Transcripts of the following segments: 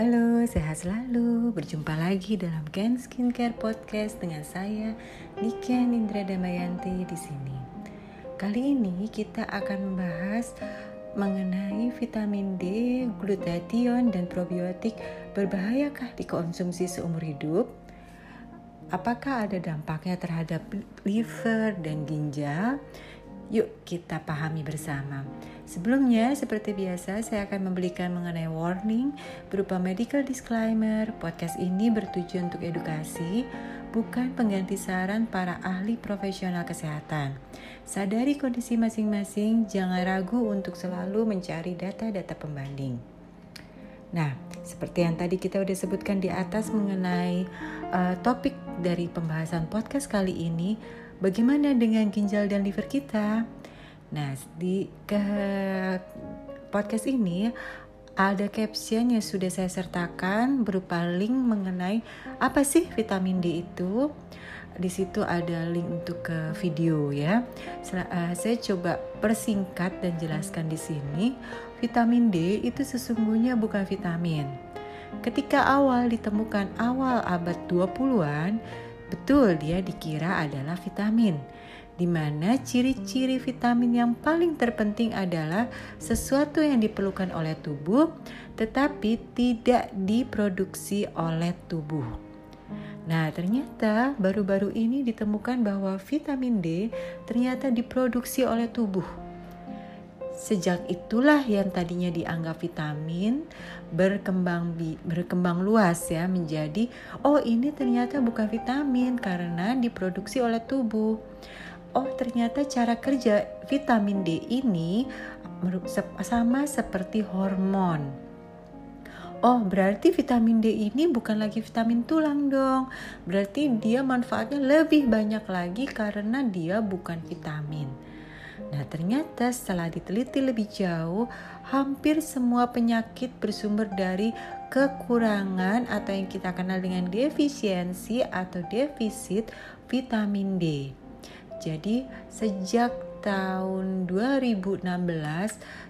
Halo, sehat selalu. Berjumpa lagi dalam Ken Skincare Podcast dengan saya Niken Indra Damayanti di sini. Kali ini kita akan membahas mengenai vitamin D, glutathione dan probiotik berbahayakah dikonsumsi seumur hidup? Apakah ada dampaknya terhadap liver dan ginjal? Yuk kita pahami bersama. Sebelumnya, seperti biasa, saya akan memberikan mengenai warning berupa medical disclaimer. Podcast ini bertujuan untuk edukasi, bukan pengganti saran para ahli profesional kesehatan. Sadari kondisi masing-masing, jangan ragu untuk selalu mencari data-data pembanding. Nah, seperti yang tadi kita udah sebutkan di atas mengenai uh, topik dari pembahasan podcast kali ini, bagaimana dengan ginjal dan liver kita? Nah, di ke podcast ini ada caption yang sudah saya sertakan berupa link mengenai apa sih vitamin D itu. Di situ ada link untuk ke video ya. Eh, saya coba persingkat dan jelaskan di sini. Vitamin D itu sesungguhnya bukan vitamin. Ketika awal ditemukan awal abad 20-an, betul dia dikira adalah vitamin di mana ciri-ciri vitamin yang paling terpenting adalah sesuatu yang diperlukan oleh tubuh tetapi tidak diproduksi oleh tubuh. Nah, ternyata baru-baru ini ditemukan bahwa vitamin D ternyata diproduksi oleh tubuh. Sejak itulah yang tadinya dianggap vitamin berkembang berkembang luas ya menjadi oh ini ternyata bukan vitamin karena diproduksi oleh tubuh oh ternyata cara kerja vitamin D ini sama seperti hormon. Oh, berarti vitamin D ini bukan lagi vitamin tulang dong. Berarti dia manfaatnya lebih banyak lagi karena dia bukan vitamin. Nah, ternyata setelah diteliti lebih jauh, hampir semua penyakit bersumber dari kekurangan atau yang kita kenal dengan defisiensi atau defisit vitamin D. Jadi sejak tahun 2016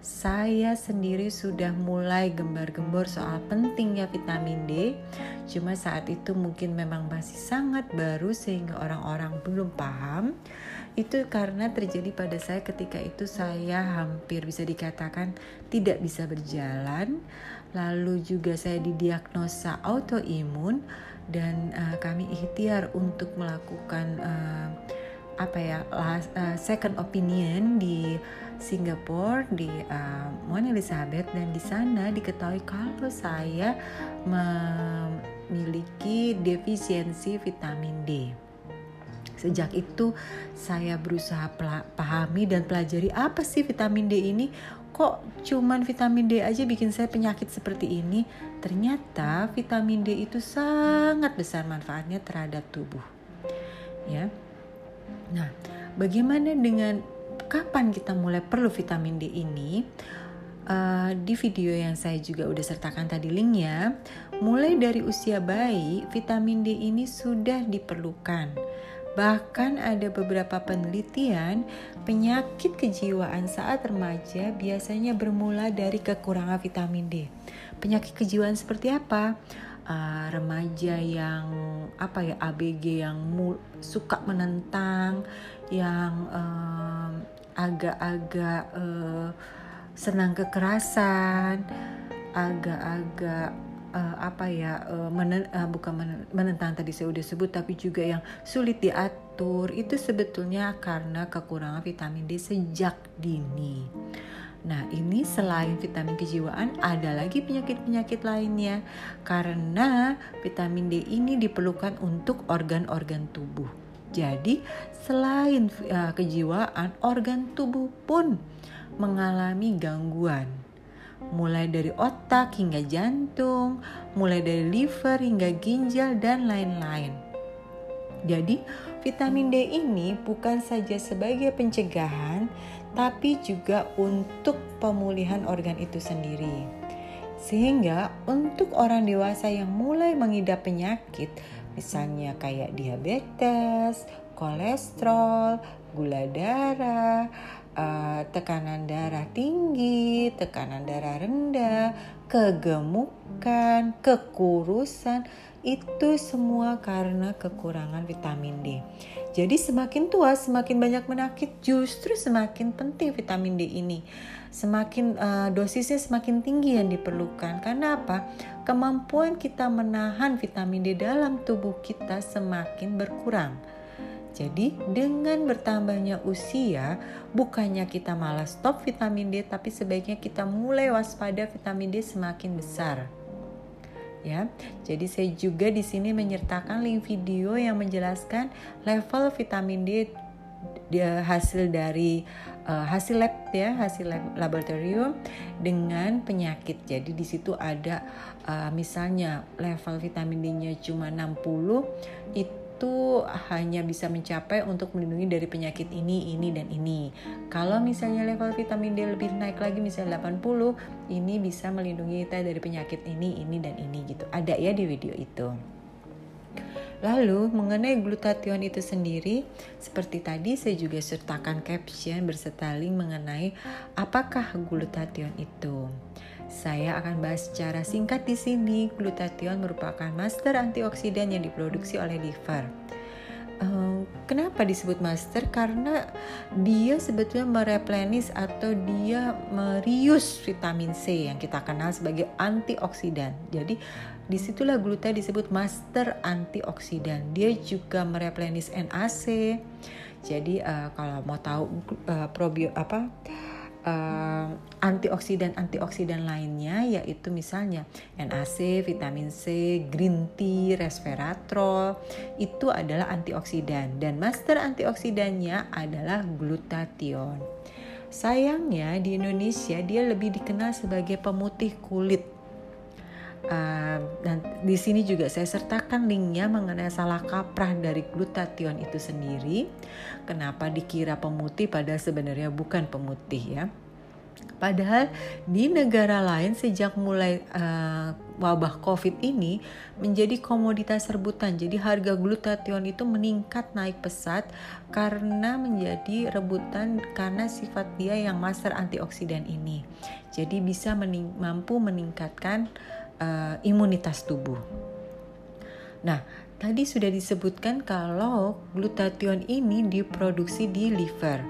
saya sendiri sudah mulai gembar-gembor soal pentingnya vitamin D. Cuma saat itu mungkin memang masih sangat baru sehingga orang-orang belum paham. Itu karena terjadi pada saya ketika itu saya hampir bisa dikatakan tidak bisa berjalan. Lalu juga saya didiagnosa autoimun dan uh, kami ikhtiar untuk melakukan uh, apa ya last, uh, second opinion di Singapura di uh, Mona Elizabeth dan di sana diketahui kalau saya memiliki defisiensi vitamin D. Sejak itu saya berusaha pahami dan pelajari apa sih vitamin D ini. Kok cuman vitamin D aja bikin saya penyakit seperti ini? Ternyata vitamin D itu sangat besar manfaatnya terhadap tubuh. Ya. Nah, bagaimana dengan kapan kita mulai perlu vitamin D ini? Uh, di video yang saya juga udah sertakan tadi linknya, mulai dari usia bayi, vitamin D ini sudah diperlukan. Bahkan ada beberapa penelitian penyakit kejiwaan saat remaja biasanya bermula dari kekurangan vitamin D. Penyakit kejiwaan seperti apa? uh, remaja yang apa ya ABG yang suka menentang, yang agak-agak uh, senang kekerasan, agak-agak uh, apa ya uh, menen, uh, bukan menentang tadi saya udah sebut tapi juga yang sulit diatur itu sebetulnya karena kekurangan vitamin D sejak dini. Nah, ini selain vitamin kejiwaan, ada lagi penyakit-penyakit lainnya karena vitamin D ini diperlukan untuk organ-organ tubuh. Jadi, selain uh, kejiwaan, organ tubuh pun mengalami gangguan. Mulai dari otak hingga jantung, mulai dari liver hingga ginjal dan lain-lain. Jadi, vitamin D ini bukan saja sebagai pencegahan, tapi juga untuk pemulihan organ itu sendiri. Sehingga untuk orang dewasa yang mulai mengidap penyakit, misalnya kayak diabetes, kolesterol, gula darah, uh, tekanan darah tinggi, tekanan darah rendah, kegemukan, kekurusan, itu semua karena kekurangan vitamin D. Jadi semakin tua, semakin banyak menakit, justru semakin penting vitamin D ini. Semakin uh, dosisnya semakin tinggi yang diperlukan. Karena apa? Kemampuan kita menahan vitamin D dalam tubuh kita semakin berkurang. Jadi dengan bertambahnya usia, bukannya kita malah stop vitamin D, tapi sebaiknya kita mulai waspada vitamin D semakin besar. Ya, jadi saya juga di sini menyertakan link video yang menjelaskan level vitamin D dia hasil dari uh, hasil lab ya hasil lab, laboratorium dengan penyakit jadi di situ ada uh, misalnya level vitamin D-nya cuma 60 itu itu hanya bisa mencapai untuk melindungi dari penyakit ini, ini, dan ini. Kalau misalnya level vitamin D lebih naik lagi misalnya 80, ini bisa melindungi kita dari penyakit ini, ini, dan ini gitu. Ada ya di video itu. Lalu mengenai glutathione itu sendiri, seperti tadi saya juga sertakan caption berserta link mengenai apakah glutathione itu. Saya akan bahas secara singkat di sini. Glutathione merupakan master antioksidan yang diproduksi oleh liver. Uh, kenapa disebut master? Karena dia sebetulnya mereplenish atau dia merius vitamin C yang kita kenal sebagai antioksidan. Jadi di situlah gluta disebut master antioksidan. Dia juga mereplenish NAC. Jadi uh, kalau mau tahu uh, probio apa uh, antioksidan antioksidan lainnya yaitu misalnya NAC, vitamin C, green tea, resveratrol itu adalah antioksidan dan master antioksidannya adalah glutathione. Sayangnya di Indonesia dia lebih dikenal sebagai pemutih kulit Uh, dan di sini juga saya sertakan linknya mengenai salah kaprah dari glutathione itu sendiri. Kenapa dikira pemutih padahal sebenarnya bukan pemutih ya. Padahal di negara lain sejak mulai uh, wabah COVID ini menjadi komoditas rebutan. Jadi harga glutathione itu meningkat naik pesat karena menjadi rebutan karena sifat dia yang master antioksidan ini. Jadi bisa mening mampu meningkatkan uh, imunitas tubuh. Nah, tadi sudah disebutkan kalau glutathione ini diproduksi di liver.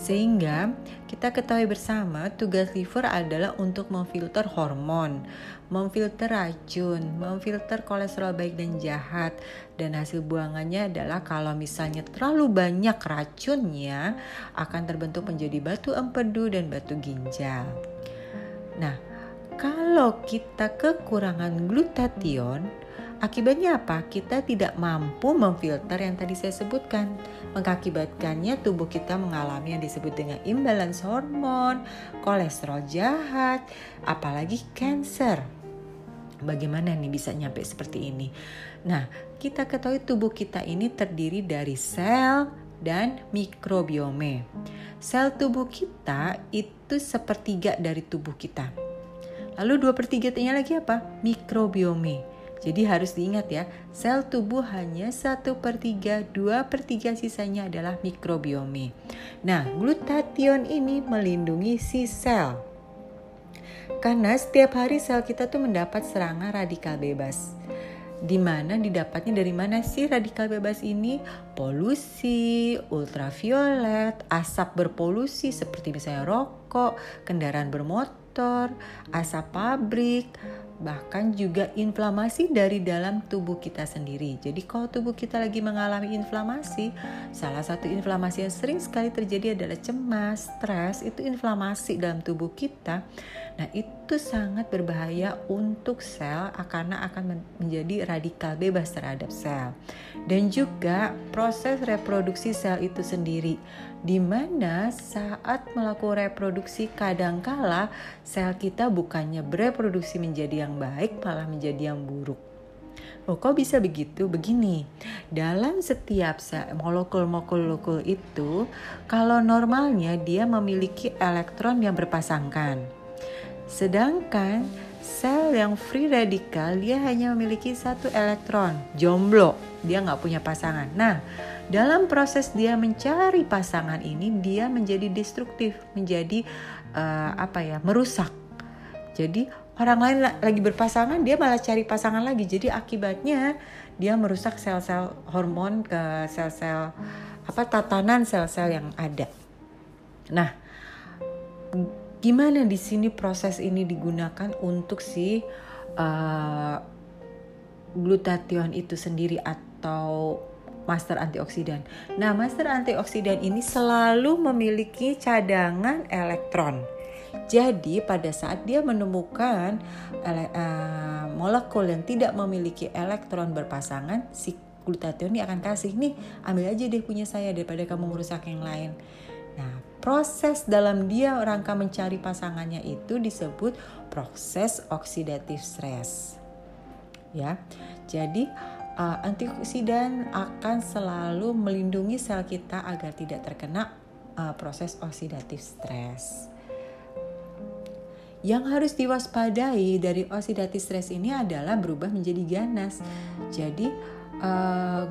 Sehingga kita ketahui bersama tugas liver adalah untuk memfilter hormon, memfilter racun, memfilter kolesterol baik dan jahat. Dan hasil buangannya adalah kalau misalnya terlalu banyak racunnya akan terbentuk menjadi batu empedu dan batu ginjal. Nah, kalau kita kekurangan glutathione, akibatnya apa? Kita tidak mampu memfilter yang tadi saya sebutkan. Mengakibatkannya tubuh kita mengalami yang disebut dengan imbalance hormon, kolesterol jahat, apalagi cancer. Bagaimana nih bisa nyampe seperti ini? Nah, kita ketahui tubuh kita ini terdiri dari sel dan mikrobiome. Sel tubuh kita itu sepertiga dari tubuh kita Lalu dua per 3 nya lagi apa? Mikrobiome. Jadi harus diingat ya, sel tubuh hanya 1 per 3, 2 per 3 sisanya adalah mikrobiome. Nah, glutathione ini melindungi si sel. Karena setiap hari sel kita tuh mendapat serangan radikal bebas. Di mana didapatnya dari mana sih radikal bebas ini? Polusi, ultraviolet, asap berpolusi seperti misalnya rokok, kendaraan bermotor, motor, asap pabrik, bahkan juga inflamasi dari dalam tubuh kita sendiri. Jadi kalau tubuh kita lagi mengalami inflamasi, salah satu inflamasi yang sering sekali terjadi adalah cemas, stres, itu inflamasi dalam tubuh kita. Nah, itu sangat berbahaya untuk sel karena akan menjadi radikal bebas terhadap sel. Dan juga proses reproduksi sel itu sendiri di mana saat melakukan reproduksi kadangkala sel kita bukannya bereproduksi menjadi yang baik malah menjadi yang buruk. Oh, kok bisa begitu? Begini, dalam setiap molekul-molekul itu, kalau normalnya dia memiliki elektron yang berpasangkan. Sedangkan sel yang free radikal dia hanya memiliki satu elektron, jomblo, dia nggak punya pasangan. Nah, dalam proses dia mencari pasangan ini dia menjadi destruktif, menjadi uh, apa ya, merusak. Jadi orang lain lagi berpasangan dia malah cari pasangan lagi. Jadi akibatnya dia merusak sel-sel hormon ke sel-sel apa tatanan sel-sel yang ada. Nah, gimana di sini proses ini digunakan untuk si uh, glutathione itu sendiri atau master antioksidan. Nah, master antioksidan ini selalu memiliki cadangan elektron. Jadi, pada saat dia menemukan uh, molekul yang tidak memiliki elektron berpasangan, si glutathione ini akan kasih nih, ambil aja deh punya saya daripada kamu merusak yang lain. Proses dalam dia rangka mencari pasangannya itu disebut proses oksidatif stres. Ya. Jadi uh, antioksidan akan selalu melindungi sel kita agar tidak terkena uh, proses oksidatif stres. Yang harus diwaspadai dari oksidatif stres ini adalah berubah menjadi ganas. Jadi uh,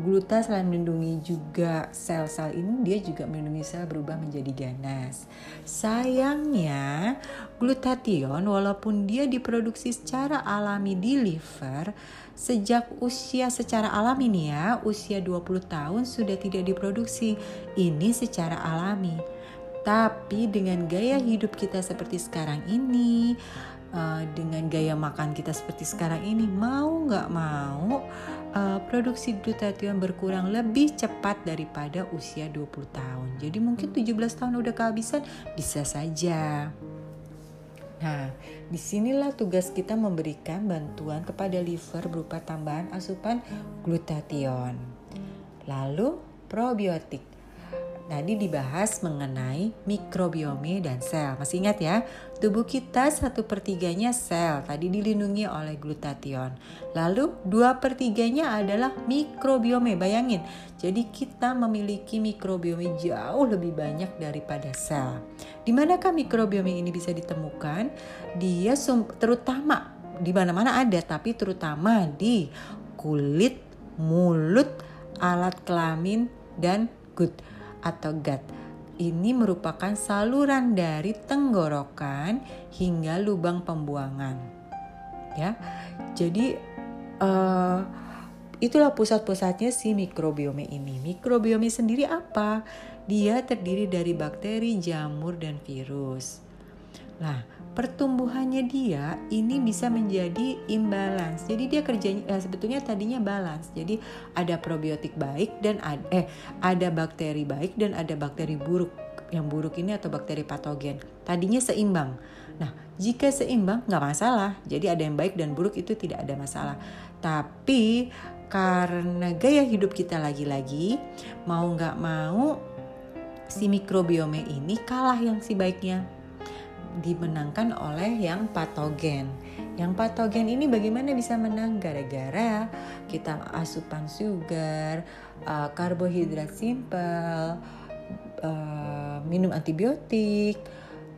gluta selain melindungi juga sel-sel ini dia juga melindungi sel berubah menjadi ganas. Sayangnya glutathione walaupun dia diproduksi secara alami di liver sejak usia secara alami nih ya, usia 20 tahun sudah tidak diproduksi. Ini secara alami. Tapi dengan gaya hidup kita seperti sekarang ini, uh, dengan gaya makan kita seperti sekarang ini mau nggak mau uh, produksi glutathione berkurang lebih cepat daripada usia 20 tahun. Jadi mungkin 17 tahun udah kehabisan bisa saja. Nah, di sinilah tugas kita memberikan bantuan kepada liver berupa tambahan asupan glutathione. Lalu probiotik Tadi dibahas mengenai mikrobiome dan sel. Masih ingat ya? Tubuh kita satu pertiganya sel. Tadi dilindungi oleh glutathione. Lalu dua pertiganya adalah mikrobiome. Bayangin. Jadi kita memiliki mikrobiome jauh lebih banyak daripada sel. Di manakah mikrobiome ini bisa ditemukan? Dia terutama di mana-mana ada, tapi terutama di kulit, mulut, alat kelamin, dan gut atau gut. Ini merupakan saluran dari tenggorokan hingga lubang pembuangan. Ya. Jadi uh, itulah pusat-pusatnya si mikrobiome ini. Mikrobiome sendiri apa? Dia terdiri dari bakteri, jamur dan virus. Nah, pertumbuhannya dia ini bisa menjadi imbalance. Jadi dia kerjanya eh, sebetulnya tadinya balance. Jadi ada probiotik baik dan ada, eh ada bakteri baik dan ada bakteri buruk. Yang buruk ini atau bakteri patogen. Tadinya seimbang. Nah, jika seimbang nggak masalah. Jadi ada yang baik dan buruk itu tidak ada masalah. Tapi karena gaya hidup kita lagi-lagi mau nggak mau si mikrobiome ini kalah yang si baiknya dimenangkan oleh yang patogen. Yang patogen ini bagaimana bisa menang? Gara-gara kita asupan sugar, uh, karbohidrat simpel, uh, minum antibiotik,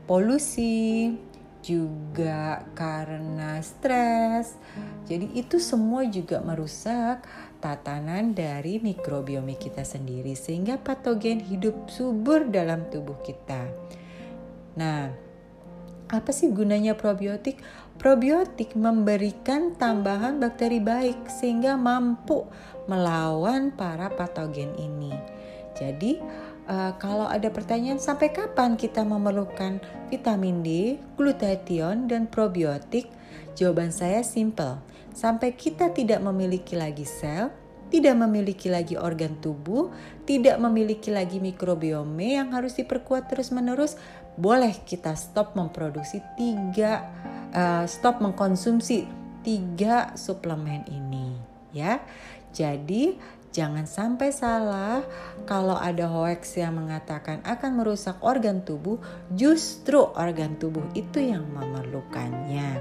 polusi, juga karena stres. Jadi itu semua juga merusak tatanan dari mikrobiome kita sendiri sehingga patogen hidup subur dalam tubuh kita. Nah, apa sih gunanya probiotik? Probiotik memberikan tambahan bakteri baik sehingga mampu melawan para patogen ini. Jadi, uh, kalau ada pertanyaan sampai kapan kita memerlukan vitamin D, glutathione, dan probiotik, jawaban saya simple. Sampai kita tidak memiliki lagi sel, tidak memiliki lagi organ tubuh, tidak memiliki lagi mikrobiome yang harus diperkuat terus-menerus, boleh kita stop memproduksi tiga uh, stop mengkonsumsi tiga suplemen ini ya. Jadi jangan sampai salah kalau ada hoax yang mengatakan akan merusak organ tubuh justru organ tubuh itu yang memerlukannya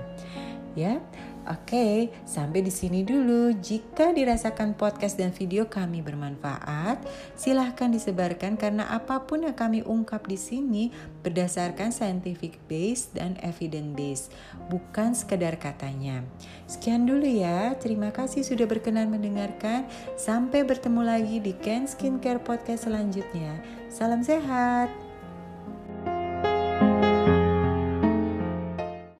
Ya, Oke, sampai di sini dulu. Jika dirasakan podcast dan video kami bermanfaat, silahkan disebarkan karena apa pun yang kami ungkap di sini berdasarkan scientific base dan evidence base, bukan sekedar katanya. Sekian dulu ya. Terima kasih sudah berkenan mendengarkan. Sampai bertemu lagi di Ken Skincare Podcast selanjutnya. Salam sehat.